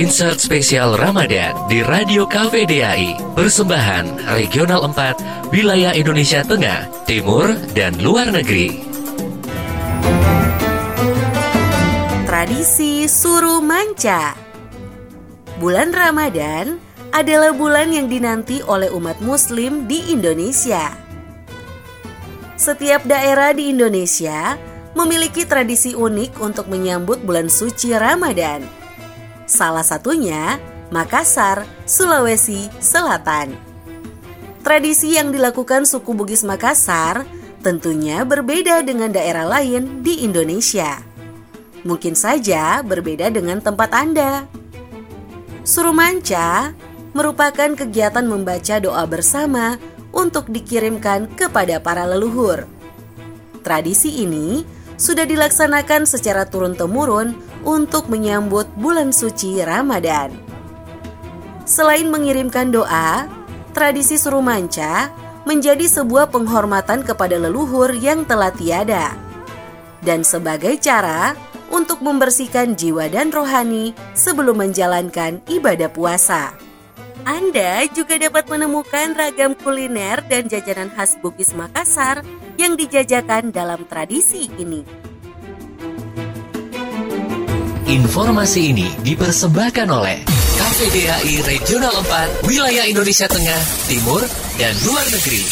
Insert spesial Ramadan di Radio KVDAI. Persembahan Regional 4, Wilayah Indonesia Tengah, Timur, dan Luar Negeri. Tradisi Suruh Manca Bulan Ramadan adalah bulan yang dinanti oleh umat muslim di Indonesia. Setiap daerah di Indonesia memiliki tradisi unik untuk menyambut bulan suci Ramadan. Salah satunya Makassar, Sulawesi Selatan. Tradisi yang dilakukan suku Bugis Makassar tentunya berbeda dengan daerah lain di Indonesia. Mungkin saja berbeda dengan tempat Anda. Surumanca merupakan kegiatan membaca doa bersama untuk dikirimkan kepada para leluhur. Tradisi ini sudah dilaksanakan secara turun-temurun untuk menyambut bulan suci Ramadan. Selain mengirimkan doa, tradisi suruh manca menjadi sebuah penghormatan kepada leluhur yang telah tiada. Dan sebagai cara untuk membersihkan jiwa dan rohani sebelum menjalankan ibadah puasa. Anda juga dapat menemukan ragam kuliner dan jajanan khas Bugis Makassar yang dijajakan dalam tradisi ini. Informasi ini dipersembahkan oleh KPDAI Regional 4, Wilayah Indonesia Tengah, Timur, dan Luar Negeri.